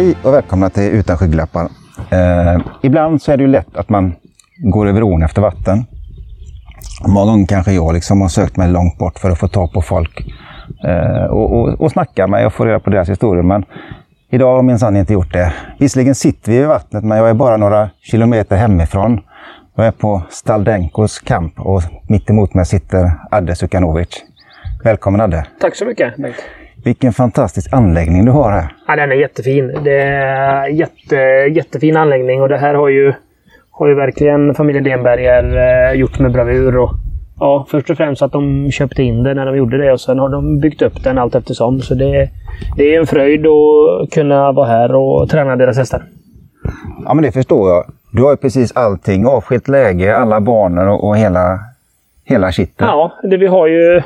Hej och välkomna till Utan skygglappar. Eh, ibland så är det ju lätt att man går över ån efter vatten. Många gånger kanske jag liksom har sökt mig långt bort för att få tag på folk eh, och, och, och snacka med och få reda på deras historier. Men idag har jag minsann inte gjort det. Visserligen sitter vi i vattnet, men jag är bara några kilometer hemifrån. Jag är på Staldenkos camp och mitt emot mig sitter Adde Sukanovic. Välkommen Adde! Tack så mycket Bengt! Vilken fantastisk anläggning du har här! Ja, den är jättefin. Det är jätte, jättefin anläggning och det här har ju, har ju verkligen familjen Denberger eh, gjort med bravur. Och, ja, först och främst att de köpte in det när de gjorde det och sen har de byggt upp den allt eftersom. Så det, det är en fröjd att kunna vara här och träna deras hästar. Ja, men det förstår jag. Du har ju precis allting. Avskilt läge, alla banor och, och hela, hela kittet. Ja, det vi har ju...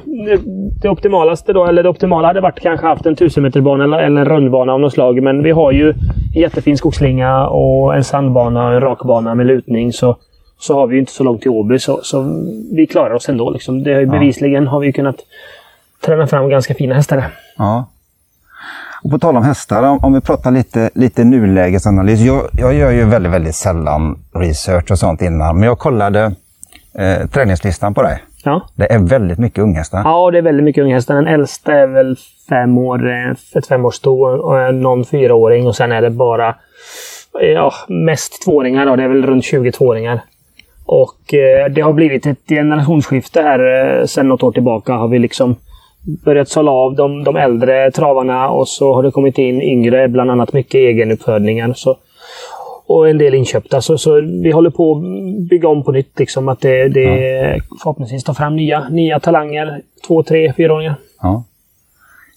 Det, optimalaste då, eller det optimala hade varit kanske haft en 1000 meter bana eller, eller en rundbana av något slag. Men vi har ju en jättefin skogsslinga och en sandbana och en rakbana med lutning. Så, så har vi ju inte så långt till Åby, så, så vi klarar oss ändå. Liksom. Det har ju, bevisligen har vi kunnat träna fram ganska fina hästar. Ja. Och på tal om hästar, om, om vi pratar lite, lite nulägesanalys. Jag, jag gör ju väldigt, väldigt sällan research och sånt innan, men jag kollade eh, träningslistan på dig. Ja. Det är väldigt mycket unghästar. ja, det är väldigt mycket unghästar. Den äldsta är väl fem år, eh, ett femårssto och någon fyraåring och sen är det bara ja, mest tvååringar. Då. Det är väl runt 20 tvååringar. Och eh, det har blivit ett generationsskifte här eh, sedan något år tillbaka. Har vi liksom börjat sålla av de, de äldre travarna och så har det kommit in yngre, bland annat mycket egenuppfödningar. Så, och en del inköpta. Så, så vi håller på att bygga om på nytt. Liksom, att det, det förhoppningsvis tar fram nya, nya talanger. Två, tre, fyraåringar. Ja.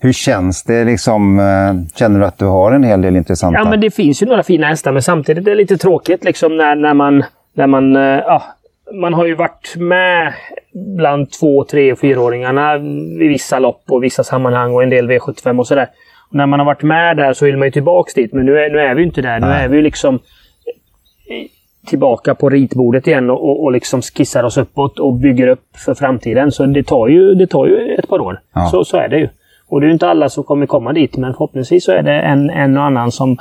Hur känns det? Liksom, eh, känner du att du har en hel del intressanta? Ja, men det finns ju några fina hästar, men samtidigt är det lite tråkigt liksom när, när man... När man eh, ja, man har ju varit med bland två, tre och fyraåringarna i vissa lopp och vissa sammanhang och en del V75 och sådär. Och när man har varit med där så vill man ju tillbaks dit, men nu är, nu är vi ju inte där. Nu Nej. är vi ju liksom tillbaka på ritbordet igen och, och, och liksom skissar oss uppåt och bygger upp för framtiden. Så det tar ju, det tar ju ett par år. Ja. Så, så är det ju. Och det är ju inte alla som kommer komma dit, men förhoppningsvis så är det en, en och annan som,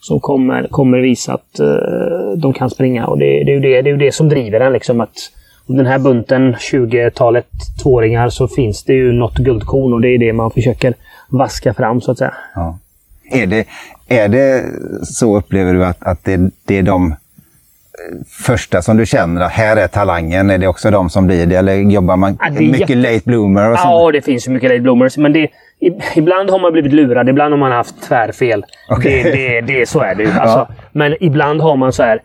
som kommer, kommer visa att eh, de kan springa. Och det, det, är ju det, det är det som driver en. Liksom, att den här bunten, 20-talet tvååringar, så finns det ju något guldkorn och det är det man försöker vaska fram så att säga. Ja. Är, det, är det så upplever du att, att det, det är de eh, första som du känner att här är talangen? Är det också de som blir det? Eller jobbar man Ja, mycket jätte- late bloomer? Och sånt? Ja, det finns ju mycket late bloomers. Men det, ibland har man blivit lurad, ibland har man haft tvärfel. Okej. Det, det, det, så är det ju. Alltså, Ja. Men ibland har man så här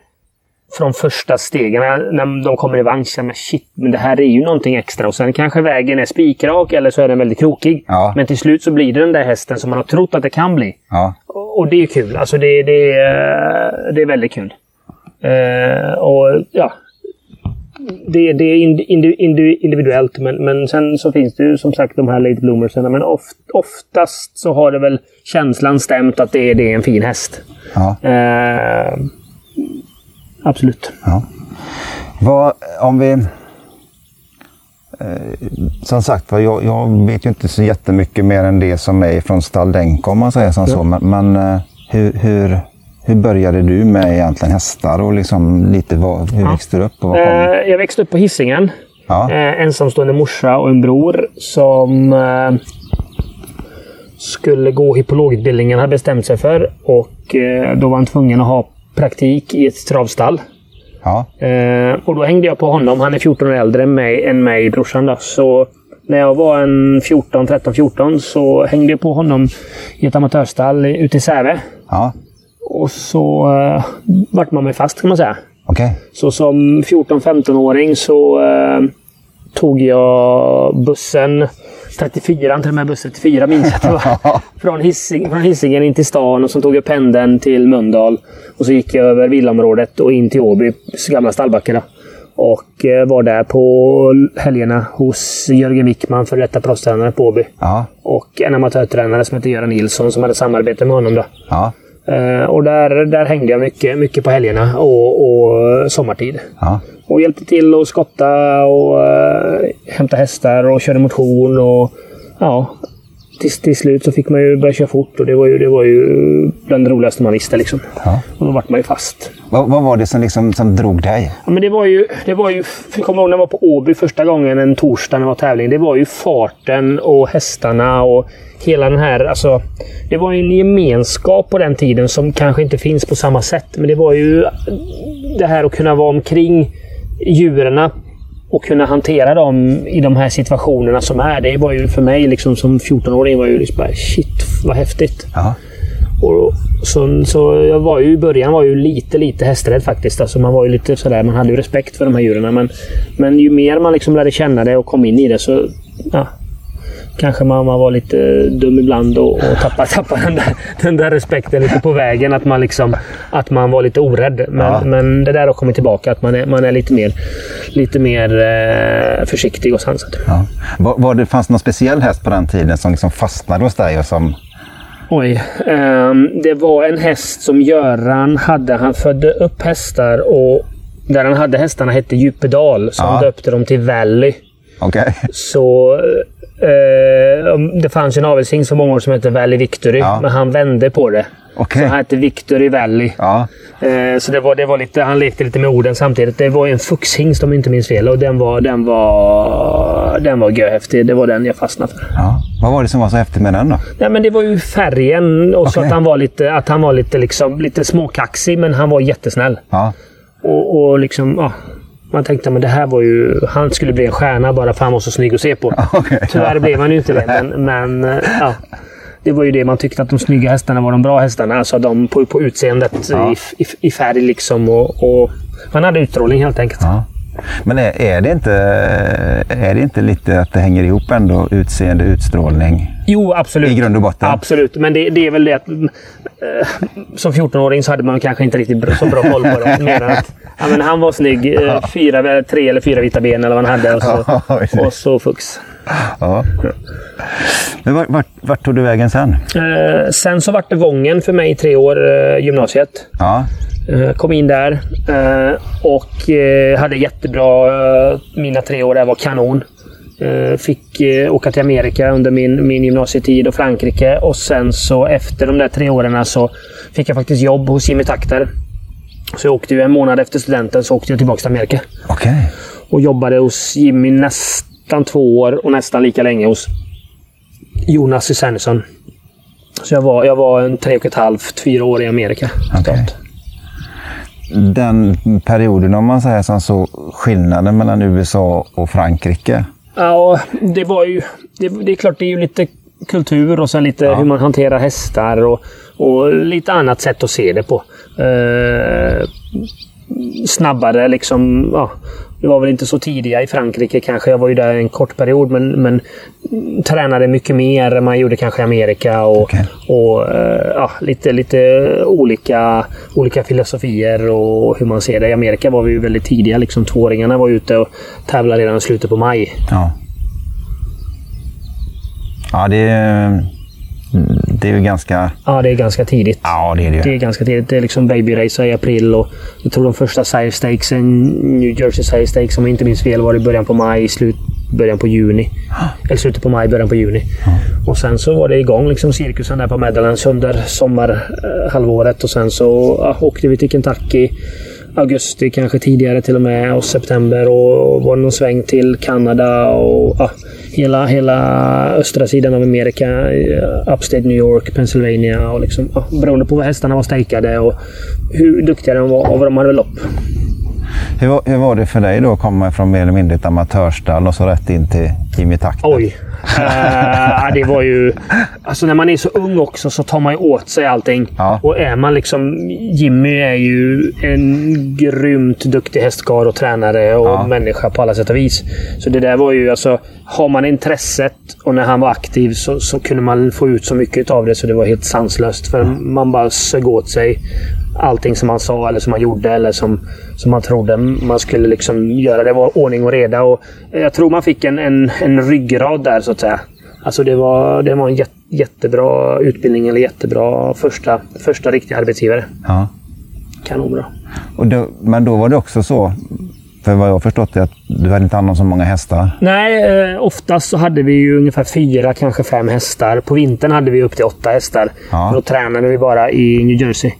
från första stegen när de kommer i vagn. så Men shit, men det här är ju någonting extra. Och sen kanske vägen är spikrak eller så är den väldigt krokig. Ja. Men till slut så blir det den där hästen som man har trott att det kan bli. Ja. Och det är ju kul. Alltså det, det, är- det är väldigt kul. Eh, och ja, det, det är indi- indi- indi- individuellt, men, men sen så finns det ju som sagt de här late bloomersarna. Men oft, oftast så har det väl känslan stämt att det, det är en fin häst. Ja. Eh, absolut. Ja. Vad, om vi... Eh, som sagt jag, jag vet ju inte så jättemycket mer än det som är från Staldenko om man säger som så. Men, men eh, hur, hur, hur började du med egentligen hästar och liksom lite vad, hur växte du upp? Och vad kom? Eh, jag växte upp på Hisingen. Ja. Eh, ensamstående morsa och en bror som eh, skulle gå hippologutbildningen hade bestämt sig för. Och eh, då var han tvungen att ha praktik i ett travstall. Ja. Eh, och då hängde jag på honom. Han är 14 år äldre än mig, än mig brorsan. Då. Så när jag var en 14, 13, 14 så hängde jag på honom i ett amatörstall ute i Säve. Ja. Och så eh, vart man mig fast kan man säga. Okej. Så som 14-15-åring så eh, tog jag bussen 34, till och med buss 34 minns jag att det var. Från, Hising, från Hisingen in till stan och så tog jag pendeln till Mölndal. Och så gick jag över villaområdet och in till Åby, gamla Stallbacka. då. Och eh, var där på helgerna hos Jörgen Wickman, för detta proffstränare på Åby. Ja. Och en amatörtränare som heter Göran Nilsson som hade samarbete med honom. Då. Ja. Eh, och där, där hängde jag mycket, mycket på helgerna och, och sommartid. Ja. Och hjälpte till att skotta och uh, hämta hästar och köra motion och ja, till, till slut så fick man ju börja köra fort och det var ju, det var ju bland det roligaste man visste. Liksom. Ja. Och då vart man ju fast. Vad, vad var det som, liksom, som drog dig? Ja, men det var ju... Det var ju jag kommer ihåg när jag var på Åby första gången en torsdag när det var tävling. Det var ju farten och hästarna och hela den här... Alltså, det var ju en gemenskap på den tiden som kanske inte finns på samma sätt. Men det var ju det här att kunna vara omkring djuren och kunna hantera dem i de här situationerna som är. Det var ju för mig liksom som 14-åring var ju liksom bara shit vad häftigt. Ja. Och så, så jag var ju i början var ju lite, lite hästrädd faktiskt. Alltså man var ju lite sådär, man hade ju respekt för de här djuren. Men, men ju mer man liksom lärde känna det och kom in i det så ja, kanske man, man var lite dum ibland och, och tappade, tappade den, där, den där respekten lite på vägen. Att man, liksom, att man var lite orädd. Men, Ja. men det där har kommit tillbaka. Att man är, man är lite mer, lite mer eh, försiktig och sansad. Ja. Var, var det, fanns det någon speciell häst på den tiden som liksom fastnade hos dig? Och som, Oj. ehm, det var en häst som Göran hade. Han födde upp hästar och där han hade hästarna hette Djupedal. Så Ja. han döpte dem till Valley. Okej. Så Det fanns en avelshingst för många år som hette Valley Victory. Ja. Men han vände på det. Okej. Så han hette Victory Valley. Ja. Eh, så det var, det var lite, han lekte lite med orden samtidigt. Det var en fuxhingst om jag inte minns fel. Och den var, den var, den var görhäftig. Det var den jag fastnade för. ja. Vad var det som var så häftigt med den då? Nej, men det var ju färgen och så Okej. att han var lite, att han var lite, liksom, lite småkaxig, men han var jättesnäll. Ja. Och, och liksom, ja, man tänkte att det här var ju... Han skulle bli en stjärna bara för han var så snygg att se på. Okej. Tyvärr blev han ju inte det, men, men eh, ja. Det var ju det man tyckte att de snygga hästarna var de bra hästarna. Alltså de på, på utseendet Ja. i, i, i färg liksom. Och, och han hade utstrålning helt enkelt. Ja. Men är, är, det inte, är det inte lite att det hänger ihop ändå? Utseende, utstrålning? Jo, absolut. I grund och botten? Absolut, men det, det är väl det att eh, som 14-åring så hade man kanske inte riktigt så bra koll på det. Mer att ja, men han var snygg. Eh, fyra, tre eller fyra vita ben eller vad han hade. Och så, Ja, och så fux. Ja. Men vart, vart, vart tog du vägen sen? Eh, sen så vart det Vången för mig i tre år, eh, gymnasiet. Ja. Eh, kom in där eh, och eh, hade jättebra... Mina tre år där var kanon. Fick åka till Amerika under min, min gymnasietid och Frankrike. Och sen så efter de där tre åren så fick jag faktiskt jobb hos Jimmy Takter. Så jag åkte ju en månad efter studenten så åkte jag tillbaka till Amerika. Okej. Och jobbade hos Jimmy nästan två år och nästan lika länge hos Jonas Susannesson. Så jag var, jag var en tre och ett halvt, fyra år i Amerika. Totalt. Den perioden, om man säger som så, skillnaden mellan USA och Frankrike. Ja, det var ju... Det, det är klart, det är ju lite kultur och sen lite hur man hanterar hästar och, och lite annat sätt att se det på. Eh, snabbare liksom. Ja, det var väl inte så tidiga i Frankrike kanske. Jag var ju där en kort period men, men tränade mycket mer än man gjorde kanske i Amerika. Och, Okej. och eh, ja, lite, lite olika, olika filosofier och hur man ser det. I Amerika var vi ju väldigt tidiga. Liksom, tvååringarna var ute och tävlade redan i slutet på maj. Ja. Ja, det är, det är ju ganska... Ja, det är ganska tidigt. Ja, det är det Det är ganska tidigt. Det är liksom baby race i april och jag tror de första Sire Stakesen, New Jersey Sire Stakes, om jag inte minns fel, var i början på maj, slut, början på juni. Eller slutet på maj, början på juni. Och sen så var det igång liksom cirkusen där på Meadowlands under sommarhalvåret och sen så ja, åkte vi till Kentucky augusti, kanske tidigare till och med, och september och var någon sväng till Kanada och ja, hela, hela östra sidan av Amerika. Eh, upstate New York, Pennsylvania och liksom, ja, beroende på var hästarna var stakade och hur duktiga de var och vad de hade lopp. Hur, var- hur var det för dig då att komma från mer eller mindre ett amatörstall och så rätt in till Jimmy Takter? Oj! Eh, det var ju... Alltså när man är så ung också så tar man ju åt sig allting. Ja. Och är man liksom... Jimmy är ju en grymt duktig hästkarl och tränare och Ja. människa på alla sätt och vis. Så det där var ju alltså... Har man intresset och när han var aktiv så, så kunde man få ut så mycket av det så det var helt sanslöst. För man bara sög åt sig allting som han sa eller som han gjorde eller som, som man trodde man skulle liksom göra. Det var ordning och reda. Och jag tror man fick en, en, en ryggrad där så att säga. Alltså det var, det var en jätte, jättebra utbildning eller jättebra första, första riktiga arbetsgivare. Ja. Kanonbra. Och då, men då var det också så, För vad jag har förstått är att du hade inte hand om så många hästar. Nej, eh, oftast så hade vi ju ungefär fyra, kanske fem hästar. På vintern hade vi upp till åtta hästar. Ja. Då tränade vi bara i New Jersey.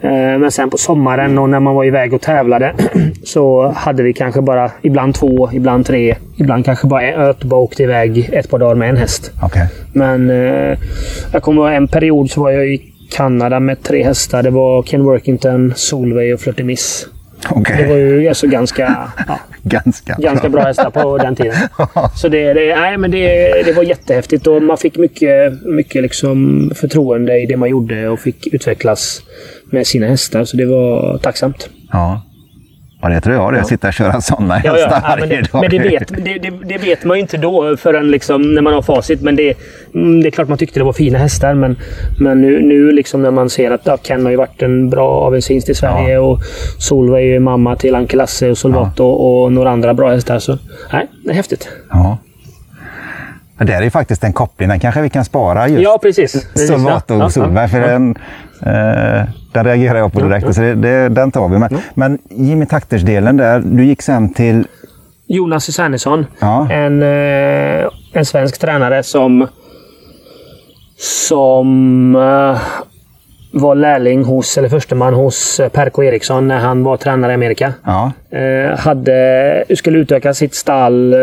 Eh, men sen på sommaren och när man var iväg och tävlade så hade vi kanske bara ibland två, ibland tre, ibland kanske bara en. Bara åkte iväg ett par dagar med en häst. Okej. Men eh, jag kommer en period så var jag i Kanada med tre hästar. Det var Ken Workington, Solveig och Flirty Miss. Okej. Det var ju alltså ganska, ja, Ganska, ganska bra hästar på den tiden. Så det, det, nej, men det, det var jättehäftigt och man fick mycket, mycket liksom förtroende i det man gjorde och fick utvecklas med sina hästar. Så det var tacksamt. Ja. Ja, det tror jag det. Sitta och köra sådana Ja, hästar ja, ja, men, det, men det, vet, det, det, det vet man ju inte då förrän liksom när man har facit. Men det, mm, det är klart man tyckte det var fina hästar. Men, men nu, nu liksom när man ser att ja, Ken har ju varit en bra avelshingst i Sverige och Solveig är mamma till Anke Lasse och Solvato och några andra bra hästar. Så nej, det är häftigt. Ja. Ja, Det är ju faktiskt en koppling. Den kanske vi kan spara just. Ja, precis. precis. Solvato Ja, ja, och Solberg. För ja. den, eh, den reagerar jag på direkt. Så det, det, den tar vi. Men, men Jimmy Takters-delen där. Du gick sen till... Jonas Susannesson. Ja. En, eh, en svensk tränare som som eh, var lärling hos, eller försteman hos eh, Perko Eriksson när han var tränare i Amerika. Ja. Eh, hade, skulle utöka sitt stall. Eh,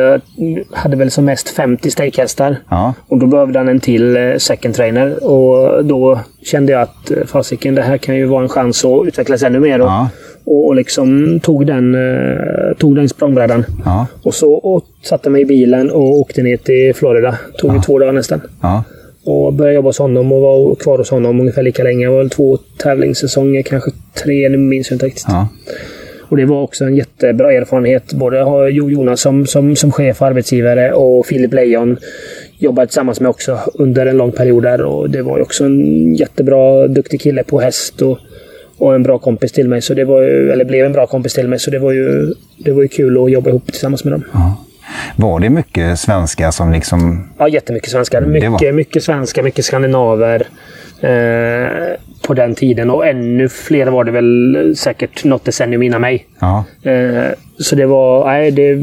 hade väl som mest 50 stejkhästar. Ja. Och då behövde han en till eh, second trainer. Och då kände jag att fasiken, det här kan ju vara en chans att utvecklas ännu mer. Och, Ja. och, och liksom tog den, eh, tog den språngbrädan. Ja. Och så och satte mig i bilen och åkte ner till Florida. Tog ju två dagar nästan. Ja. Och började jobba hos honom och var kvar hos honom ungefär lika länge. Det var väl två tävlingssäsonger, kanske tre, nu minns jag inte riktigt. Ja. Och det var också en jättebra erfarenhet. Både Jonas som, som, som chef och arbetsgivare och Filip Lejon jobbade tillsammans med också under en lång period där. Och det var också en jättebra, duktig kille på häst och, och en bra kompis till mig. Så det var ju, eller blev en bra kompis till mig. Så det var ju, det var ju kul att jobba ihop tillsammans med dem. Var det mycket svenska som liksom... Ja, jättemycket svenskar. Mycket, var- mycket svenskar, mycket skandinaver. Eh, på den tiden. Och ännu fler var det väl säkert något decennium innan mig. Ja. Eh, så det var... Nej, det,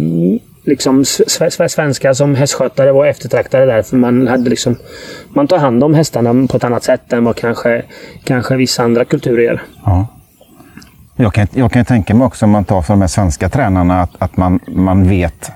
liksom, sve- sve- svenskar som hästskötare var eftertraktade där. För man hade liksom... Man tar hand om hästarna på ett annat sätt än vad kanske, kanske vissa andra kulturer gör. ja. Jag kan, jag kan tänka mig också om man tar för de här svenska tränarna att, att man, man vet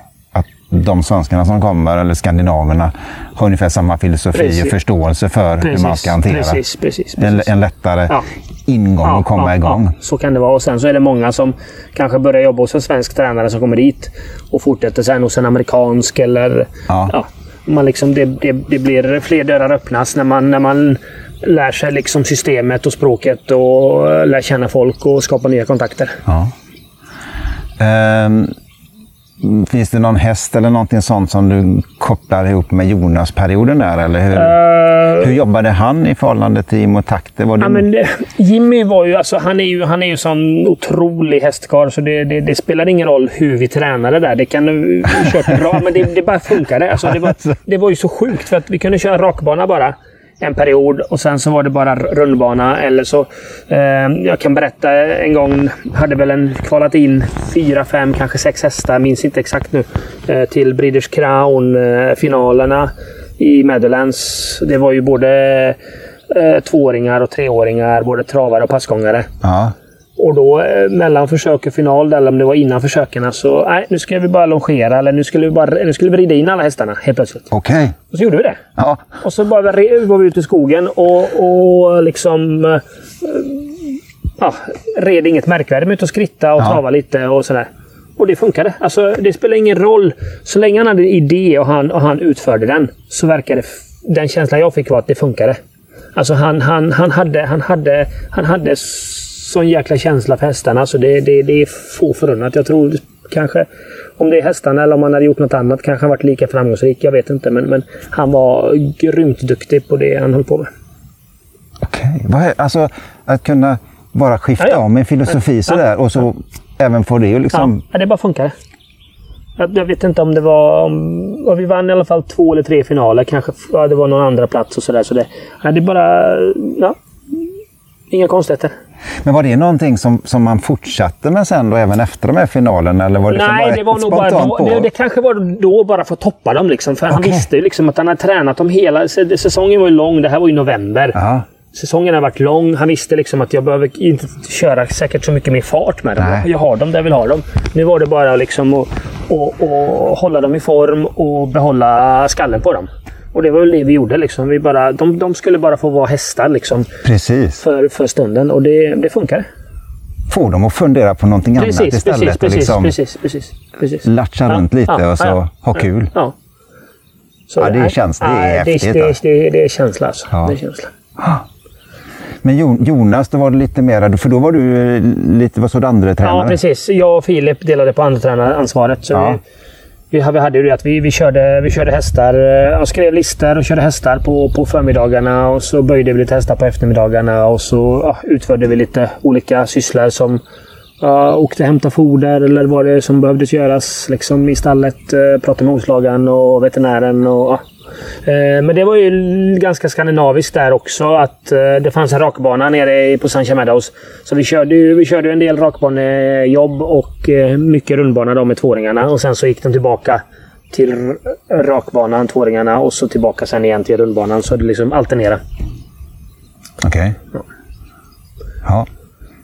de svenskarna som kommer, eller skandinaverna, har ungefär samma filosofi Precis. och förståelse för hur man ska hantera. precis, precis, En, precis. en lättare Ja. ingång att komma igång. Ja, så kan det vara. Och sen så är det många som kanske börjar jobba hos en svensk tränare som kommer dit och fortsätter sen hos en amerikansk eller... Ja. man liksom, det, det, det blir fler dörrar öppnas när man, när man lär sig liksom systemet och språket och lär känna folk och skapa nya kontakter. Ja. Ehm, finns det någon häst eller någonting sånt som du kopplar ihop med Jonas-perioden där? Eller hur, Eh, hur jobbade han i förhållande till Imo Takte? Var det... Ja, men det- Jimmy var ju, alltså, han är ju, han är ju sån otrolig hästkarl så det, det, det spelar ingen roll hur vi tränade där. Det kan du kört bra, men det, det bara funkade. Alltså, det, var, det var ju så sjukt för att vi kunde köra rakbana bara en period och sen så var det bara rundbana. Eller så, eh, jag kan berätta en gång, hade väl en kvalat in fyra, fem, kanske sex hästar, minns inte exakt nu, eh, till Breeders Crown-finalerna eh, i Meadowlands. Det var ju både eh, tvååringar och treåringar, både travare och passgångare. Ja. Och då eh, mellan försök och final, eller om det var innan försöken, så nej, nu ska vi bara longera. Eller nu skulle vi, bara, nu skulle vi rida in alla hästarna helt plötsligt. Okej. Och så gjorde vi det. Ja. Och så bara var vi ute i skogen och, och liksom... eh, Ja, red inget märkvärdigt med ut och skritta och Ja. trava lite och sådär. Och det funkade. Alltså, det spelar ingen roll. Så länge han hade en idé och han, och han utförde den så verkade den känslan jag fick var att det funkade. Alltså han, han, han, hade, han, hade, han hade sån jäkla känsla för hästarna. Så det, det, det är få förunnat. Jag tror kanske om det är hästarna eller om han hade gjort något annat kanske han varit lika framgångsrik. Jag vet inte. Men, men han var grymt duktig på det han höll på med. Okej. Är- Alltså, att kunna bara skifta Ja, ja. om en filosofi sådär och så även få det liksom... Ja, det bara funkar. Jag, jag vet inte om det var... Om, ja, vi vann i alla fall två eller tre finaler. Kanske ja, det var någon andra plats och sådär. Så det, ja, det är bara... Ja, inga konstigheter. Men var det någonting som, som man fortsatte med sen då, även efter de här finalerna? Eller var det Nej, bara det var nog bara då, det, det kanske var då bara för att toppa dem. Liksom, för han Okej. visste ju liksom att han hade tränat dem hela... Säsongen var ju lång. Det här var ju november. Ja, Säsongen har varit lång. Han visste liksom att jag behöver inte köra säkert så mycket mer fart med dem. Nej. Jag har dem där jag vill ha dem. Nu var det bara liksom att, att, att hålla dem i form och behålla skallen på dem. Och det var väl det vi gjorde. Liksom. Vi bara, de, de skulle bara få vara hästar liksom, precis. för, för stunden och det, det funkar. Få dem att fundera på någonting annat Precis, istället. precis, precis, liksom precis, precis, precis. latcha runt lite och så ha kul. Ja. Så, Ja, det nej, känns- det är häftigt, Det, alltså. det, det, är känsla alltså. Ja. Det är känsla. Men Jo- Jonas, då var det lite mera, för då var du lite, vad så andra tränare? Ja, precis. Jag och Filip delade på andretränaransvaret. Så Ja. vi, vi, hade- vi hade ju det att vi, vi, körde, vi körde hästar. Eh, Jag skrev listor och körde hästar på, på förmiddagarna. Och så böjde vi lite hästar på eftermiddagarna. Och så ja, utförde vi lite olika sysslor som ja, åkte och hämtade foder eller vad det som behövdes göras liksom, i stallet. Eh, pratade med hovslagaren och veterinären. Och, ja. Eh, Men det var ju ganska skandinaviskt där också. Att eh, det fanns en rakbana nere i- på Sunshine Meadows. Så vi körde ju vi körde en del rakbanejobb och eh, mycket rundbana då med tvåringarna. Och sen så gick de tillbaka till rakbanan, tvåringarna, och så tillbaka sen igen till rundbanan. Så det liksom alternera. Okej. Ja.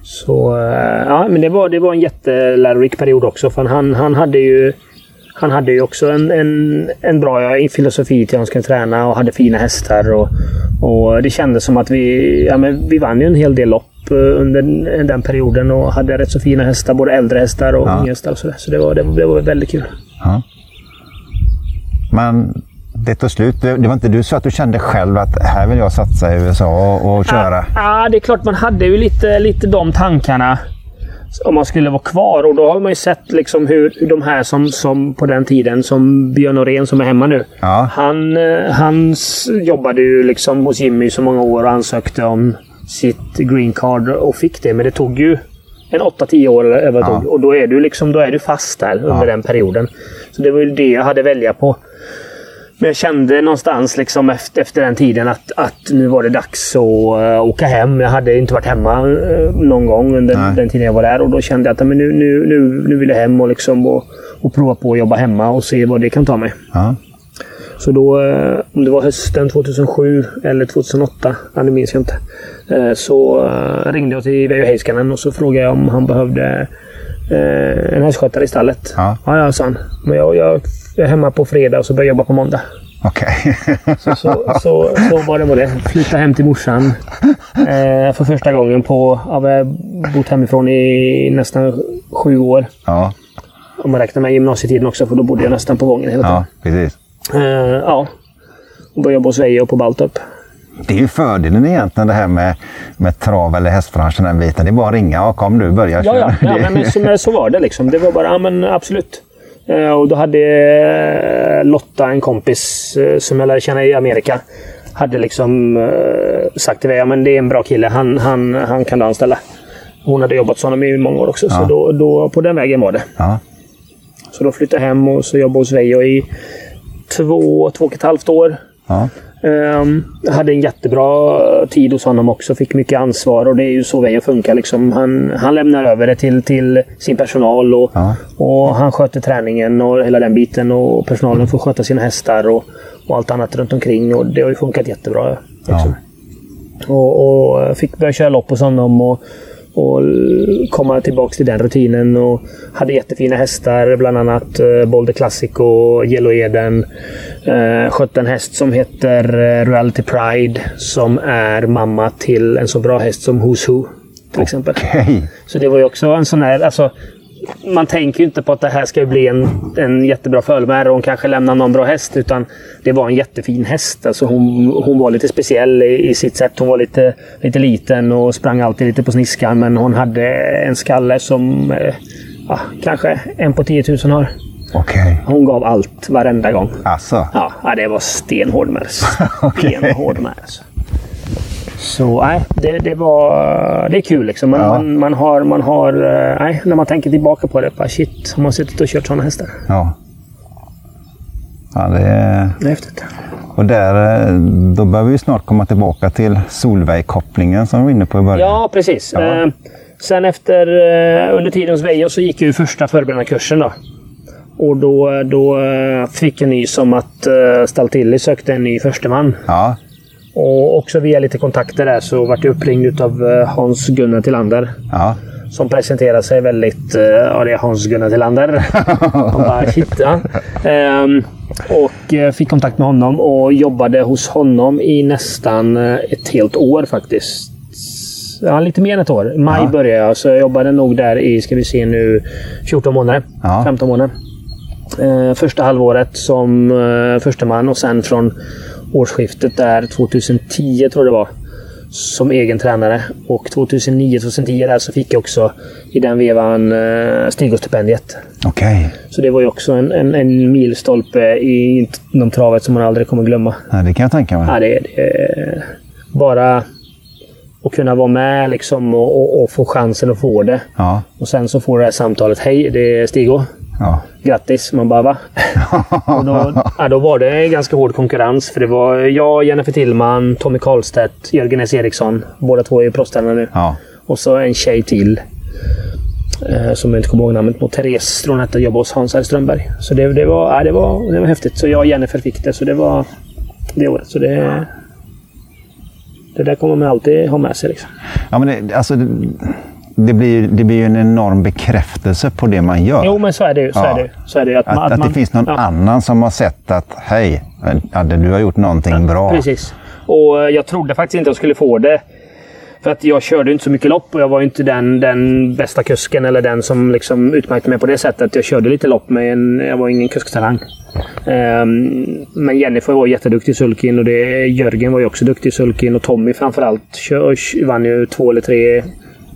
Så ja, men det var, det var en jättelärorik period också. För han, han hade ju han hade ju också en, en, en bra filosofi till hur han skulle träna och hade fina hästar. Och, och Det kändes som att vi, ja, men vi vann ju en hel del lopp eh, under den- den perioden och hade rätt så fina hästar. Både äldre hästar och Ja. unga hästar. Och så så det var, det, det var väldigt kul. ja. Men det tog slut. Det var inte du så att du kände själv att här vill jag satsa i USA och, och köra? Ja, det är klart man hade ju lite, lite de tankarna. Om man skulle vara kvar. Och då har man ju sett liksom hur, hur de här som, som på den tiden, som Björn Norén som är hemma nu. Ja. Han, eh, han jobbade ju liksom hos Jimmy så många år och ansökte om sitt green card och fick det. Men det tog ju en 8-10 år eller vad Ja. tog. Och då är du liksom då är du fast där under Ja. den perioden. Så det var ju det jag hade välja på. Men jag kände någonstans liksom efter, efter den tiden att, att nu var det dags att uh, åka hem. Jag hade inte varit hemma eh, någon gång under Nej. den tiden jag var där. Och då kände jag att men nu, nu, nu, nu vill jag hem och, liksom, och, och prova på att jobba hemma och se vad det kan ta mig. Ja. Så då, eh, om det var hösten 2007 eller 2008, ja, det minns jag inte. eh, Så eh, ringde jag till Veijo Heiskanen och så frågade jag om han behövde eh, en hästskötare i stallet. Ja. ja, ja sa han. Men jag, jag är hemma på fredag och så börjar jag jobba på måndag. Okej. Så, så, så, så var det med det. Flytta hem till morsan eh, för första gången på... Ja, vi har bott hemifrån i nästan sju år. ja. Om man räknar med gymnasietiden också, för då bodde jag nästan på Vången hela tiden. ja, precis. Eh, ja. Och började jobba hos Veijo på Baltorp. Det är ju fördelen egentligen det här med, med trav eller hästbranschen, den biten. Det är bara att ringa. Ja, kom du, börja Ja, ja, köra. ja Det- men, men, så, men så var det liksom. Det var bara, ja men absolut. Eh, och då hade eh, Lotta, en kompis eh, som jag lärde känna i Amerika, hade liksom sagt till mig ja men det är en bra kille. Han, han, han kan du anställa. Hon hade jobbat hos honom i många år också. Så Ja. då, då, på den vägen var det. Ja. Så då flyttade jag hem och så jobbade hos Veijo i två, två och ett halvt år. Ja. Jag hade en jättebra tid hos honom också. Fick mycket ansvar och det är ju så Veijo funkar. Liksom. Han, han lämnar över det till, till sin personal och, Ja. och han sköter träningen och hela den biten. Och personalen får sköta sina hästar och, och allt annat runt omkring. Och det har ju funkat jättebra. Liksom. Och, och fick börja köra lopp hos honom och, och komma tillbaks till den rutinen. Och hade jättefina hästar, bland annat uh, Boulder Classic och Yellow Eden. Uh, skötte en häst som heter eh, Reality Pride som är mamma till en så bra häst som Who's Who. Till exempel. Okej. Så det var ju också en sån här... Alltså, man tänker ju inte på att det här ska bli en, en jättebra fölmär och hon kanske lämnar någon bra häst. Utan det var en jättefin häst. Alltså hon, hon var lite speciell i, i sitt sätt. Hon var lite, lite liten och sprang alltid lite på sniskan. Men hon hade en skalle som eh, ja, kanske en på 10 000 har. Okej. Hon gav allt varenda gång. Alltså. Ja, ja det var stenhård med Stenhård med alltså. Så nej, det, det var... Det är kul liksom. Man, Ja. man, man har... Man har eh, nej, när man tänker tillbaka på det. Bara shit, har man suttit och kört sådana hästar? Ja. Ja, det är... Det är häftigt. Och där, eh, då börjar vi snart komma tillbaka till Solveig-kopplingen som vi var inne på i början. Ja, precis. Ja. Eh, sen efter, eh, under tiden hos Vejo så gick jag ju första förberedarkursen då. Och då, då fick jag nys om att Staltilli sökte en ny försteman. Ja, Och också via lite kontakter där så vart jag uppringd av eh, Hans-Gunnar Tillander. ja. Som presenterade sig väldigt... eh, Ja, det är Hans-Gunnar Tillander. Och bara, shit, ja. Ehm, och eh, fick kontakt med honom och jobbade hos honom i nästan ett helt år faktiskt. Ja, lite mer än ett år. Maj Ja. började jag, så jag jobbade nog där i, ska vi se nu, 14 månader. Ja. 15 månader. Eh, första halvåret som eh, första man och sen från årsskiftet där 2010 tror jag det var. Som egen tränare. Och 2009-2010 där så fick jag också i den vevan eh, Stigå-stipendiet. okej. Så det var ju också en, en, en milstolpe i inom travet som man aldrig kommer glömma. Ja, det kan jag tänka mig. Ja, det, det, bara att kunna vara med liksom och, och, och få chansen att få det. Ja, Och sen så får du det här samtalet. Hej, det är Stigå. ja. Grattis! Man bara va? och då, ja, då var det ganska hård konkurrens. För det var jag, Jennifer Tillman, Tommy Karlstedt, Jörgen S. Eriksson. Båda två är proffstränare nu. ja. Och så en tjej till. Eh, som jag inte kommer ihåg namnet på. Therese tror hon hette. Jobbade hos Hans R. Strömberg. Så det, det, var, ja, det, var, det var häftigt. Så jag och Jennifer fick det. Så det var det året. Så det... Det där kommer man alltid ha med sig. Liksom. ja men det, alltså, det, det, blir, det blir ju en enorm bekräftelse på det man gör. Jo, men så är det ju. Så Ja. är det, ju. så är det, ju. att, Att, man- att, man- det finns någon ja. annan som har sett att hej, Adde, du har gjort någonting bra. Precis. Och eh, jag trodde faktiskt inte jag skulle få det. För att jag körde inte så mycket lopp och jag var inte den, den bästa kusken eller den som liksom utmärkte mig på det sättet. Jag körde lite lopp men jag var ingen kusktalang. Ehm, men Jennifer var jätteduktig i sulkin och det, Jörgen var ju också duktig i sulkin och Tommy framförallt kör, vann ju två eller tre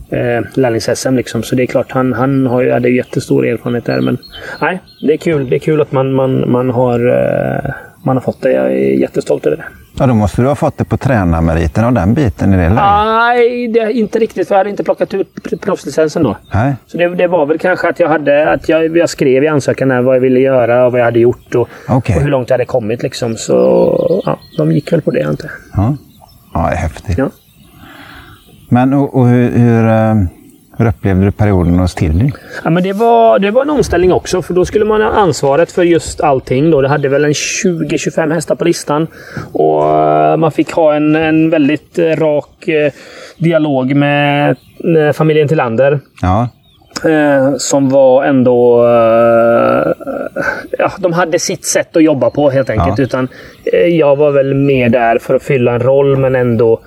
eh, lärlings-SM. Liksom. Så det är klart, han, han har ju hade jättestor erfarenhet där. Men nej, det är kul. Det är kul att man, man, man, har, eh, man har fått det. Jag är jättestolt över det. Ja, då måste du ha fått det på tränarmeriten och den biten i det läget. Nej, det, inte riktigt. För jag hade inte plockat ut pr- proffslicensen då. Nej. Så det, det var väl kanske att jag hade att jag, jag skrev i ansökan här vad jag ville göra och vad jag hade gjort och, Okej. och hur långt jag hade kommit. Liksom. Så ja, de gick väl på det jag. Ja. ja, det är häftigt. Ja. Men och, och hur, hur, eh, hur upplevde du perioden hos Tilly? Ja, men det, var, det var en omställning också, för då skulle man ha ansvaret för just allting. Då. Det hade väl en 20-25 hästar på listan. Och eh, Man fick ha en, en väldigt eh, rak dialog med familjen Tillander. Ja, Eh, som var ändå... Eh, ja, de hade sitt sätt att jobba på helt enkelt. Ja. Utan, eh, jag var väl med där för att fylla en roll men ändå,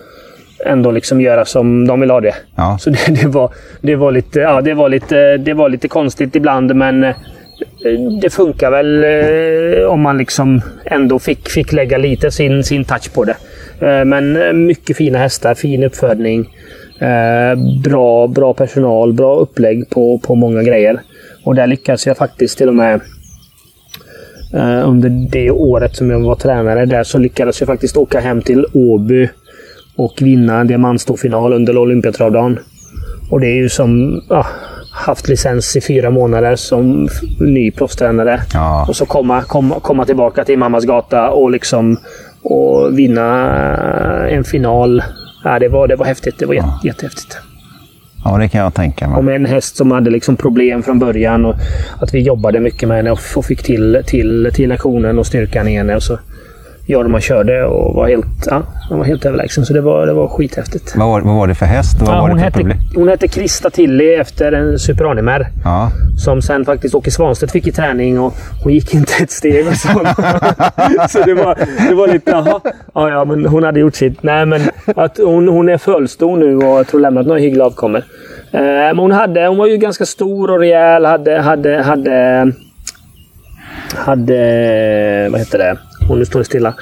ändå liksom göra som de vill ha det. Ja. Så det, det, var, det, var lite, ja, det, var lite, det var lite konstigt ibland men eh, det funkar väl eh, om man liksom ändå fick, fick lägga lite sin, sin touch på det. Eh, men mycket fina hästar, fin uppfödning. Bra, bra personal, bra upplägg på, på många grejer. Och där lyckades jag faktiskt till och med under det året som jag var tränare där så lyckades jag faktiskt åka hem till Åby och vinna en diamantstorfinal under Olympiatravdagen. Och det är ju som ja, haft licens i fyra månader som ny proffstränare. Ja. Och så komma, komma, komma tillbaka till mammas gata och liksom och vinna en final. Ja, det, var, det var häftigt. Det var jätte, jättehäftigt. ja det kan jag tänka Och mig. med en häst som hade liksom problem från början. Och att vi jobbade mycket med henne och och fick till, till, till aktionen och styrkan i henne. Och så Jorma körde och var helt, ja, han var helt överlägsen. Så det var, det var skithäftigt. Vad, var, vad var det för häst? Vad Ja, var hon, det för hette, problem? hon hette Krista Tilly efter en Super Animer. Ja. Som sen faktiskt Åke Svanstedt fick i träning och hon gick inte ett steg och så. så det var, det var lite, jaha. Ja, ja, men hon hade gjort sitt. Nej, men att hon, hon är fullstor nu och jag tror lämnat några hyggliga avkommor. Eh, men hon, hade, hon var ju ganska stor och rejäl. Hade, hade, hade, hade, vad heter det? Hon nu står det stilla.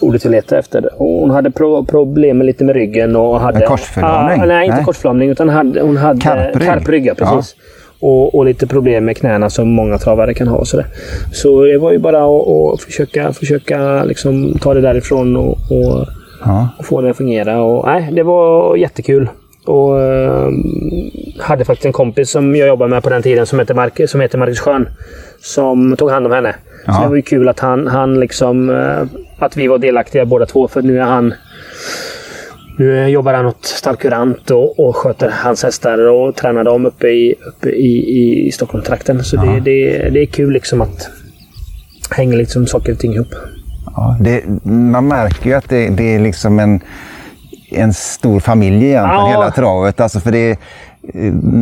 Ordet jag letar efter. Hon hade pro, problem med lite med ryggen. Och hade, En korsförlamning? Ah, nej, inte Nej. korsförlamning. Utan hade, hon hade Karprygg? karprygg. Ja, precis. Och, och lite problem med knäna som många travare kan ha. Och så, där. så det var ju bara att, att försöka, försöka liksom ta det därifrån och, och, Ja. och få det att fungera. Och, nej, det var jättekul. Och eh, hade faktiskt en kompis som jag jobbade med på den tiden som heter, Mark som heter Marcus Schön. Som tog hand om henne. Ja. Så det var ju kul att han, han liksom... eh, att vi var delaktiga båda två. För nu är han... Nu jobbar han åt Starkurant och, och sköter hans hästar och tränar dem uppe i, uppe i, i Stockholmstrakten. Så det, det, det är kul liksom att hänga liksom saker och ting ihop. Ja, det, man märker ju att det, det är liksom en, en stor familj egentligen, Ja. hela travet. Alltså för det,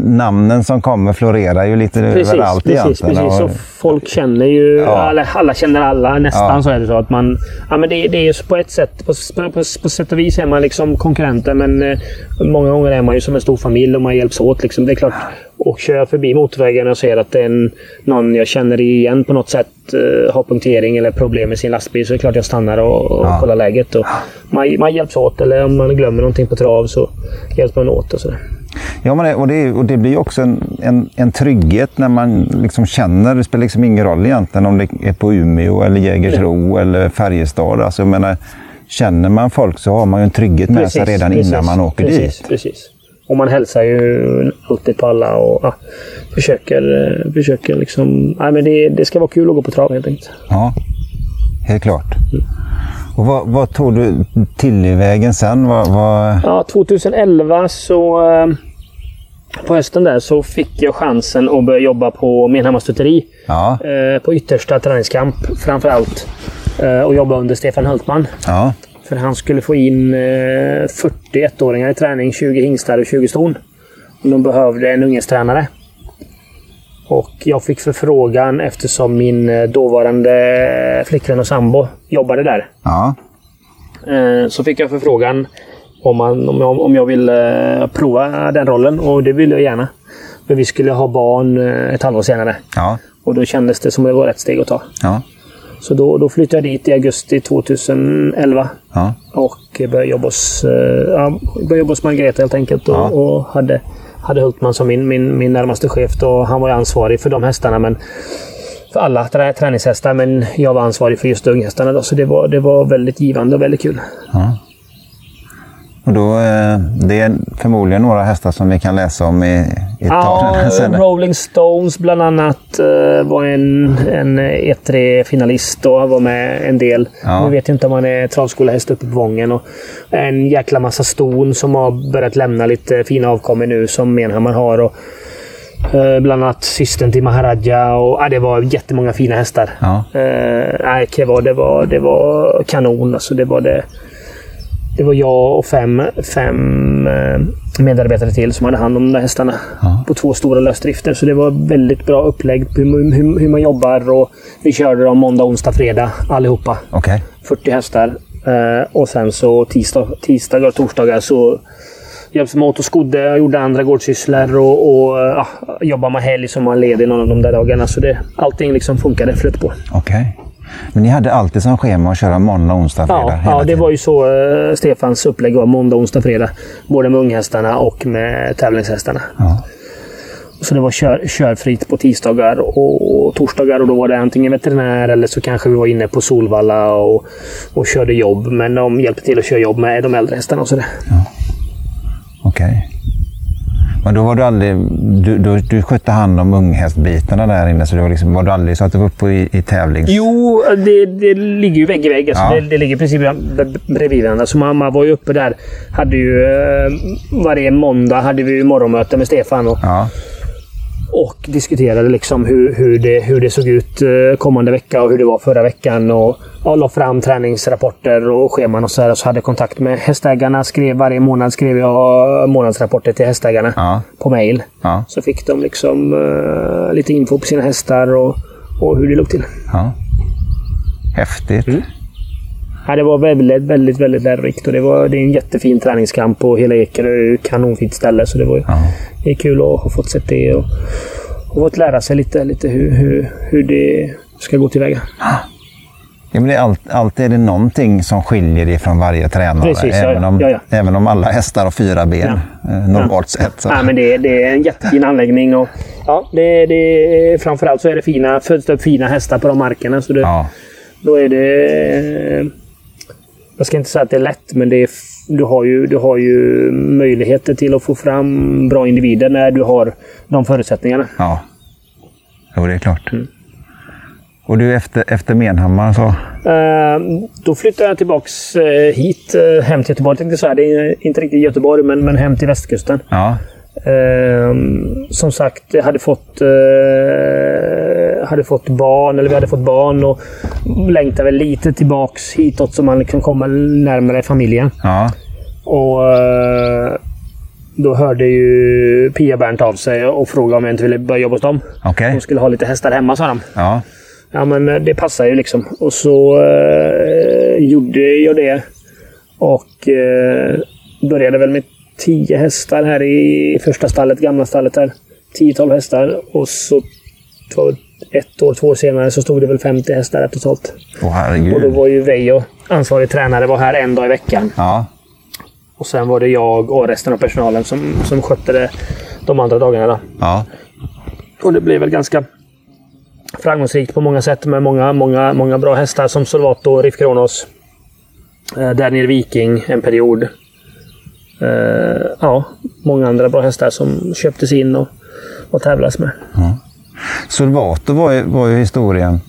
namnen som kommer florerar ju lite överallt precis, egentligen. precis. Och- folk känner ju, Ja. alla, alla känner alla nästan Ja. så är det så att man, ja men det, det är på ett sätt, på, på, på, på sätt och vis är man liksom konkurrenter men eh, många gånger är man ju som en stor familj och man hjälps åt liksom. Det är klart, och kör jag förbi motorvägen och ser att det är en, någon jag känner igen på något sätt eh, har punktering eller problem med sin lastbil så är det klart jag stannar och, och Ja. kollar läget. Och man, man hjälps åt eller om man glömmer någonting på trav så hjälps man åt och sådär. Ja, men det, och, det, och det blir också en, en, en trygghet när man liksom känner, det spelar liksom ingen roll egentligen om det är på Umeå eller Jägersro eller Färjestad. Alltså, jag menar, känner man folk så har man ju en trygghet med sig redan innan man åker precis, dit. Precis. Och man hälsar ju alltid på alla och ja, försöker, eh, försöker liksom... Nej, men det, det ska vara kul att gå på trav helt enkelt. Ja, helt klart. Och vad, vad tog du till vägen sen? Vad, vad... Ja, 2011 så... eh, På hösten där så fick jag chansen att börja jobba på Menhammar stuteri. Ja, Eh, på yttersta träningskamp framför allt. Eh, och jobba under Stefan Hultman. ja, För han skulle få in eh, 41-åringar i träning, 20 hingstar och 20 ston. De behövde en ungdomstränare. Och jag fick förfrågan eftersom min eh, dåvarande flickvän och sambo jobbade där. ja, Eh, Så fick jag förfrågan om, man, om, jag, om jag ville prova den rollen och det ville jag gärna. Men vi skulle ha barn eh, ett halvår senare. ja, Och då kändes det som det var rätt steg att ta. ja, Så då, då flyttade jag dit i augusti 2011. ja, Och började jobba hos, eh, ja, började jobba hos Margareta helt enkelt. Och, och hade, hade Hultman som min, min, min närmaste chef. Då. Han var ju ansvarig för de hästarna. Men för alla trä, träningshästar. Men jag var ansvarig för just unghästarna. Då, så det var, det var väldigt givande och väldigt kul. Mm. Och då, eh, det är förmodligen några hästar som vi kan läsa om i, i Ja. Rolling Stones bland annat eh, var en, en E3-finalist och var med en del. Ja. Vet inte om han är travskolehäst uppe på Vången. Och en jäkla massa ston som har börjat lämna lite fina avkommor nu som Menhammar har. Och, eh, bland annat systern till Maharaja. Och, ja, det var jättemånga fina hästar. Ja. Eh, nej, det var, det, var, det var kanon. Alltså, det var det. Det var jag och fem, fem eh, medarbetare till som hade hand om de där hästarna. Ja. På två stora lösdrifter. Så det var väldigt bra upplägg på hur, hur, hur man jobbar. Och vi körde dem måndag, onsdag, fredag allihopa. Okej. 40 hästar. Eh, och sen så tisdag, tisdagar och torsdagar så hjälpte man åt och skodde och gjorde andra gårdssysslor. Och, och ja, jobbade man helg som man ledig någon av de där dagarna. Så det, allting liksom funkade, flöt på. Okej. Men ni hade alltid som schema att köra måndag, onsdag, fredag? Ja, ja det tiden? var ju så uh, Stefans upplägg var. Måndag, onsdag, fredag. Både med unghästarna och med tävlingshästarna. Ja. Så det var kör, körfritt på tisdagar och, och torsdagar. Och då var det antingen veterinär eller så kanske vi var inne på Solvalla och, och körde jobb. Men de hjälpte till att köra jobb med de äldre hästarna och sådär. Okej. Men då var du aldrig... Du, du, du skötte hand om unghästbitarna där inne, så det var, liksom, var du aldrig så att du var uppe i, i tävlings... Jo, det, det ligger ju vägg i vägg. Alltså Ja. det, det ligger i princip bredvid varandra. Så mamma var ju uppe där. Hade ju, eh, varje måndag hade vi morgonmöte med Stefan. Och, Ja. Och diskuterade liksom hur, hur, det, hur det såg ut eh, kommande vecka och hur det var förra veckan. Och ja, la fram träningsrapporter och scheman och så här. Så hade jag kontakt med hästägarna. Skrev, varje månad skrev jag månadsrapporter till hästägarna Ja. på mail. Ja. Så fick de liksom eh, lite info på sina hästar och, och hur det låg till. ja. Häftigt. Mm. Ja, det var väldigt, väldigt, väldigt lärorikt. Och det, var, det är en jättefin träningskamp och hela Ekerö är ett kanonfint ställe. Så det, var, Ja. det är kul att ha fått sett det och, och fått lära sig lite, lite hur, hur, hur det ska gå tillväga. Ja, men det är allt, alltid är det någonting som skiljer det från varje tränare. Precis, ja, även, ja. om, Ja, ja. även om alla hästar har fyra ben, eh, normalt sett. Så. Ja, men det, det är en jättefin anläggning. Och, ja, det, det, framförallt så är det fina, föds det upp fina hästar på de markerna. Så det, Ja. Då är det... Jag ska inte säga att det är lätt, men det är, du har, ju, du har ju möjligheter till att få fram bra individer när du har de förutsättningarna. Ja. Jo, det är klart. Mm. Och du efter, efter Menhammar så? Uh, då flyttade jag tillbaks uh, hit, uh, hem till Göteborg tänkte jag säga. Det är inte riktigt Göteborg, men, men hem till västkusten. Ja. Ehm, som sagt, jag hade fått, hade fått barn, eller vi hade fått barn och längtade väl lite tillbaks hitåt så man kan komma närmare familjen. Ja. Och då hörde ju Pia Bernt av sig och frågade om jag inte ville börja jobba hos dem. Okay. De skulle ha lite hästar hemma, sa de. Ja. Ja, men eh, det passar ju liksom. Och så eh, gjorde jag det. Och eh, började väl med tio hästar här i första stallet, gamla stallet där. 10-12 hästar. Och så ett år, två år senare så stod det väl 50 hästar där totalt. Åh, och då var ju Veijo ansvarig tränare, var här en dag i veckan. Ja. Och sen var det jag och resten av personalen som, som skötte det de andra dagarna. Då. Ja. Och det blev väl ganska framgångsrikt på många sätt med många, många, många bra hästar som Solvato, Riff Kronos. Eh, Daniel Viking en period. Eh, ja, många andra bra hästar som köptes in och, och tävlas med. Ja. Solvato var ju, var ju historien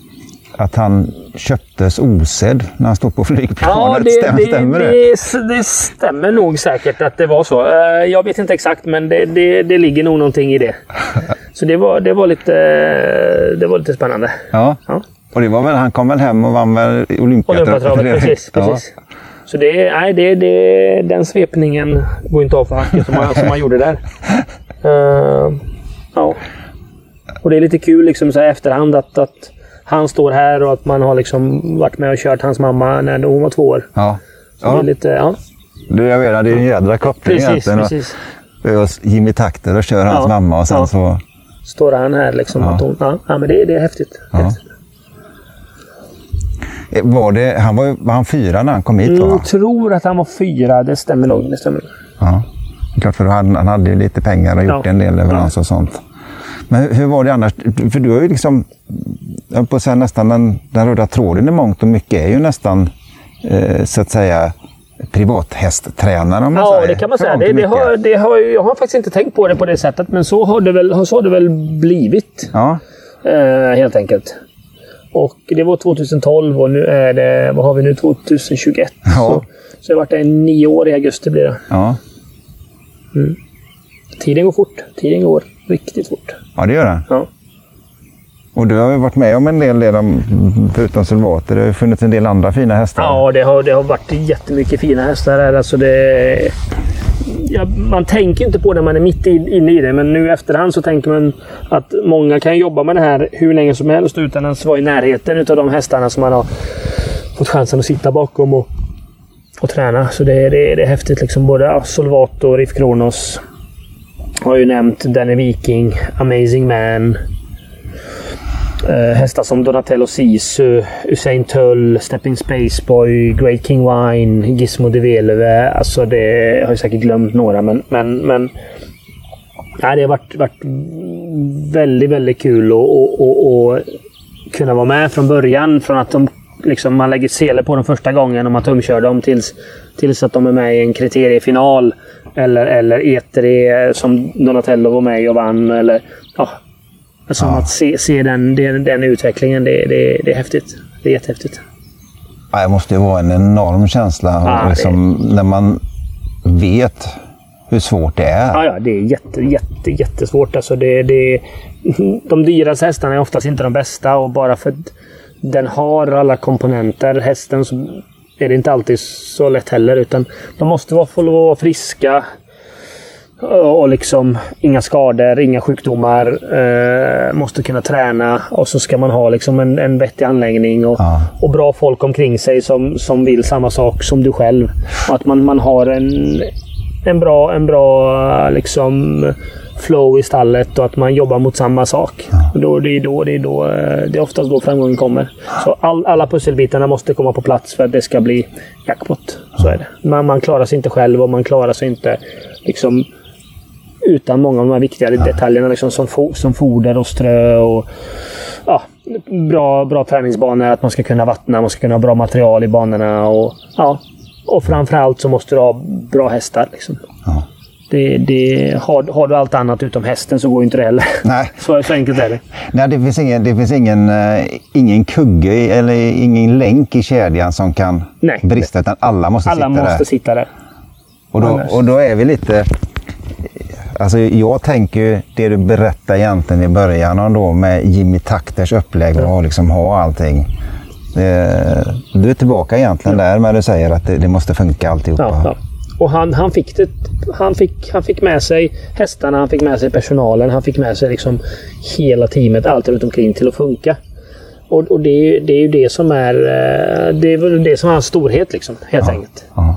att han köptes osedd när han stod på flygplanet. Ja, det, stämmer, det, stämmer det? Det, det? stämmer nog säkert att det var så. Eh, jag vet inte exakt, men det, det, det ligger nog någonting i det. Så det var, det var, lite, det var lite spännande. Ja. ja. Och det var väl, han kom väl hem och vann väl Olympiatravet? Precis. precis. Ja. Så det, nej, det, det, den svepningen går inte av för hacket som, som han gjorde där. Uh, ja. Och det är lite kul liksom så här efterhand att, att han står här och att man har liksom varit med och kört hans mamma när hon var två år. Ja. Så ja. Det är lite, ja. Du, jag menar, det är en jädra koppling precis, egentligen. Precis. Och Jimmy Takter och kör hans ja. mamma och sen ja. så... Står han här liksom. Ja. Hon, ja. men det, det är häftigt. Häftigt. Eh, var det, han var, var han fyra när han kom hit? Jag mm, tror att han var fyra. Det stämmer nog. Det stämmer. Ja. Klart, för han, han hade ju lite pengar och gjort en del leveranser och sånt. Men hur var det annars? För du har ju liksom, jag på att säga nästan den, den röda tråden i mångt och mycket är ju nästan eh, så att säga privathästtränare om man ja, säger. det kan man säga. Det, det har, det har, jag har faktiskt inte tänkt på det på det sättet, men så har det väl, så har det väl blivit. Ja. Eh, helt enkelt. Och det var 2012 och nu är det, vad har vi nu, 2021. Ja. Så, så det har varit en nio år i augusti blir det. Ja. Mm. Tiden går fort. Tiden går riktigt fort. Ja, det gör den. Ja. Och du har ju varit med om en del, del förutom Silvater. Det har ju funnits en del andra fina hästar. Ja, det har, det har varit jättemycket fina hästar här. Alltså det, ja, man tänker inte på det när man är mitt inne i det, men nu i efterhand så tänker man att många kan jobba med det här hur länge som helst utan att vara i närheten av de hästarna som man har fått chansen att sitta bakom och, och träna. Så det, det, det är häftigt. Liksom både Solvato Riff Kronos. Har ju nämnt Danny Viking, Amazing Man. Uh, hästar som Donatello Sisu, Usain Tull, Stepping Spaceboy, Great King Wine, Gizmo de Veleve. Alltså det jag har jag säkert glömt några men... men, men nej, det har varit, varit väldigt, väldigt kul att kunna vara med från början. Från att de, liksom, man lägger sele på dem första gången och man tumkör dem tills, tills att de är med i en kriteriefinal. Eller, eller E3 som Donatello var med och vann. Eller, ja, Alltså ja. att se, se den, den, den utvecklingen, det, det, det är häftigt. Det är jättehäftigt. Ja, det måste ju vara en enorm känsla ja, liksom, det... när man vet hur svårt det är. Ja, ja det är jätte, jätte, jättesvårt. Alltså det, det, de dyraste hästarna är oftast inte de bästa och bara för att den har alla komponenter, hästen, så är det inte alltid så lätt heller. Utan de måste vara, få vara friska. Och liksom inga skador, inga sjukdomar. Eh, måste kunna träna och så ska man ha liksom en, en vettig anläggning och, ja. och bra folk omkring sig som, som vill samma sak som du själv. Och att man, man har en, en bra, en bra liksom, flow i stallet och att man jobbar mot samma sak. Ja. Då, det, är då, det, är då, eh, det är oftast då framgången kommer. Så all, alla pusselbitarna måste komma på plats för att det ska bli jackpot. Så är det. Man, man klarar sig inte själv och man klarar sig inte liksom utan många av de här viktigare ja. detaljerna liksom som, fo som foder och strö och ja, bra, bra träningsbanor. Att man ska kunna vattna, man ska kunna ha bra material i banorna. Och, ja, Och framförallt så måste du ha bra hästar. Liksom. Ja. Det, det, har, har du allt annat utom hästen så går inte det heller. Nej. Så, så enkelt är det. Nej, det finns ingen, det finns ingen, eh, ingen kugge eller ingen länk i kedjan som kan Nej. brista, utan alla måste Alla sitta måste där. sitta där. Och då, Annars- och då är vi lite... Alltså jag tänker ju det du berättade egentligen i början om då med Jimmy Takters upplägg och liksom ha allting. Eh, Du är tillbaka egentligen där med du säger att det, det måste funka alltihopa. Ja, ja. Och han, han, fick det, han, fick, han fick med sig hästarna, han fick med sig personalen, han fick med sig liksom hela teamet, allt runt omkring till att funka. Och, och det, är, det är ju det som är eh, det, är väl det som är hans storhet liksom, helt enkelt. Ja.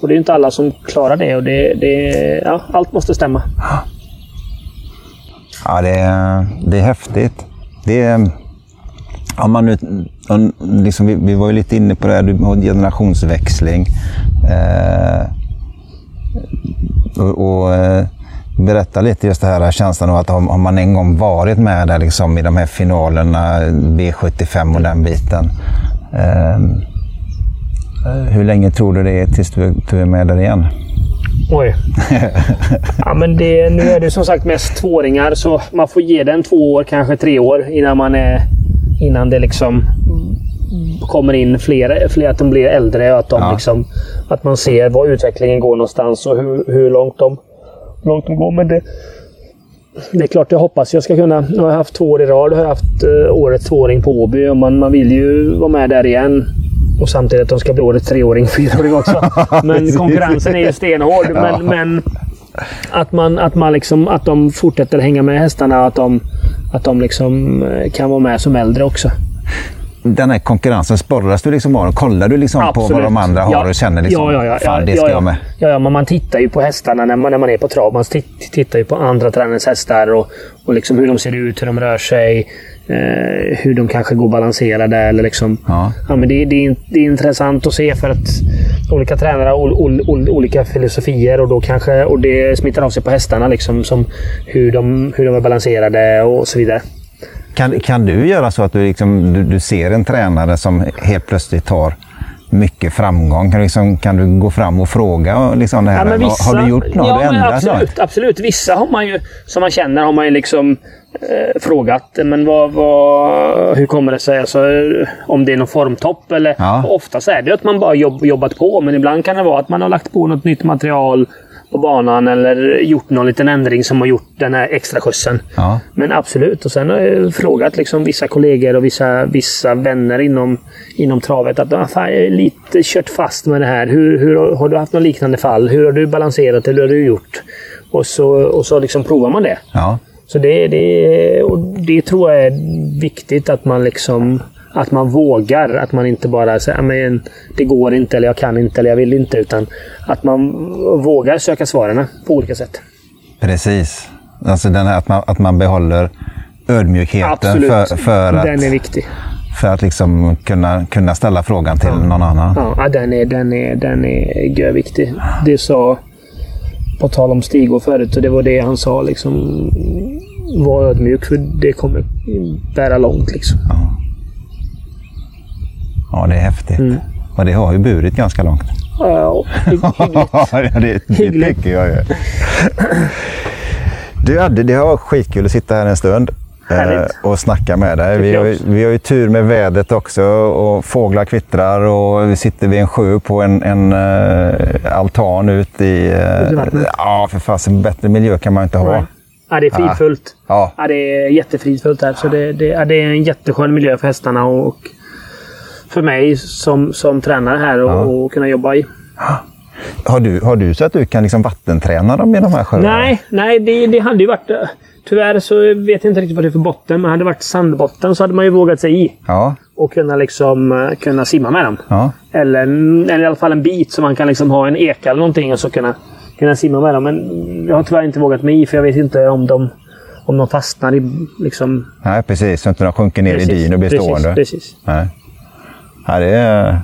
Och det är ju inte alla som klarar det och det, det, ja, allt måste stämma. Ja, det är, det är häftigt. Det är, om man nu, om, liksom, vi, vi var ju lite inne på det här, du har generationsväxling. Eh, och, och eh, berätta lite just det här känslan av att om, om man en gång varit med där liksom, i de här finalerna, V75 och den biten. Eh, hur länge tror du det är tills du, du är med där igen? Oj. Ja, men det, nu är det som sagt mest tvååringar så man får ge den två år, kanske tre år innan man är... Innan det liksom kommer in fler, fler att de blir äldre och att, de Ja. liksom, att man ser var utvecklingen går någonstans och hur, hur långt, de, långt de går. Men det, det är klart, jag hoppas jag ska kunna... Nu har jag haft två år i rad. har jag haft uh, årets tvååring på Åby och man, man vill ju vara med där igen. Och samtidigt att de ska bli årets treåring, fyraåring också. Men konkurrensen är ju stenhård. Men, Ja. men att, man, att, man liksom, att de fortsätter hänga med hästarna och att de, att de liksom eh, kan vara med som äldre också. Den här konkurrensen, sporras du liksom av? Kollar du liksom på vad de andra har och känner liksom, ja, ja, ja, fan ja, det ska ja, jag med? Ja, ja, men man tittar ju på hästarna när man, när man är på trav. Man tit- tittar ju på andra tränarens hästar och, och liksom hur de ser ut, hur de rör sig. Eh, hur de kanske går balanserade. Eller liksom, Ja. Ja, men det, det, är, det är intressant att se för att olika tränare har ol, ol, olika filosofier och, då kanske, och det smittar av sig på hästarna. Liksom, som hur, de, hur de är balanserade och så vidare. Kan, kan du göra så att du, liksom, du, du ser en tränare som helt plötsligt har mycket framgång? Kan du, liksom, kan du gå fram och fråga liksom det här? Ja, men Har- du gjort något? Ja, du ändrat absolut, något? absolut. Vissa har man ju, som man känner har man ju liksom eh, frågat. Men vad, vad, hur kommer det sig? Alltså, om det är någon formtopp eller... Ja. Oftast är det att man bara jobb, jobbat på. Men ibland kan det vara att man har lagt på något nytt material på banan eller gjort någon liten ändring som har gjort den här extra skjutsen. Ja. Men absolut. Och sen har jag frågat liksom vissa kollegor och vissa, vissa vänner inom, inom travet att ah, fan, jag är lite kört fast med det här. Hur, hur, har du haft något liknande fall? Hur har du balanserat det? Hur har du gjort? Och så, och så liksom provar man det. Ja. Så det, det, och det tror jag är viktigt att man liksom att man vågar. Att man inte bara säger men det går inte, eller jag kan inte, eller jag vill inte. Utan att man vågar söka svaren på olika sätt. Precis. Alltså den här, att, man, att man behåller ödmjukheten Absolut. för, för att, Den är viktig. för att liksom kunna, kunna ställa frågan till någon annan. Ja, den är, den är, den är görviktig. Det sa, på tal om Stig förut, och det var det han sa liksom. Var ödmjuk, för det kommer bära långt liksom. Ja, det är häftigt. Mm. Och det har ju burit ganska långt. Ja, hy- hyggligt. ja, det, det Hyggligt. tycker jag ju. Du, Adde, det har varit skitkul att sitta här en stund eh, Härligt. och snacka med dig. Vi har, ju- vi har ju tur med vädret också och fåglar kvittrar och vi sitter vid en sjö på en, en eh, altan ut i... eh, Ute i vattnet. ja, för fasen bättre miljö kan man inte ha. Nej. Ja, det är fridfullt. Ja. Ja, det är jättefridfullt här. Så det, det, ja, det är en jätteskön miljö för hästarna och för mig som, som tränare här och, och kunna jobba i. Har, du, har du så att du kan liksom vattenträna dem i de här sjöarna? Nej, nej det, det hade ju varit... Tyvärr så vet jag inte riktigt vad det är för botten, men hade det varit sandbotten så hade man ju vågat sig i. Ja, Och kunna, liksom, eh, kunna simma med dem. ja. Eller, eller i alla fall en bit så man kan liksom ha en eka eller någonting och så kunna, kunna simma med dem. Men jag har tyvärr inte vågat mig i för jag vet inte om de, om de fastnar i... Liksom, Nej, precis. Så inte de sjunker ner i dyn och blir precis, stående. Precis. Nej. Ja, det är...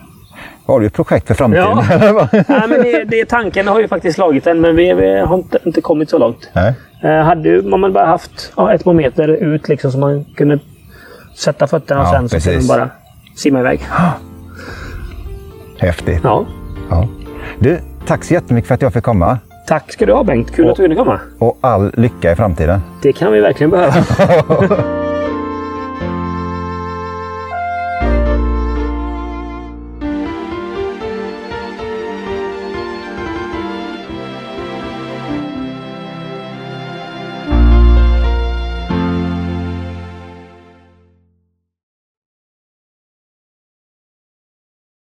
Har du ett projekt för framtiden? Ja. Nej, men det, det, tanken har ju faktiskt slagit den, men vi, vi har inte, inte kommit så långt. Nej. Eh, hade man bara haft ja, ett par meter ut liksom, så man kunde sätta fötterna och Ja, sen så kunde precis. man bara simma iväg. Häftigt. Ja. Ja. Du, tack så jättemycket för att jag fick komma. Tack ska du ha Bengt. Kul Och- att du kunde komma. Och all lycka i framtiden. Det kan vi verkligen behöva.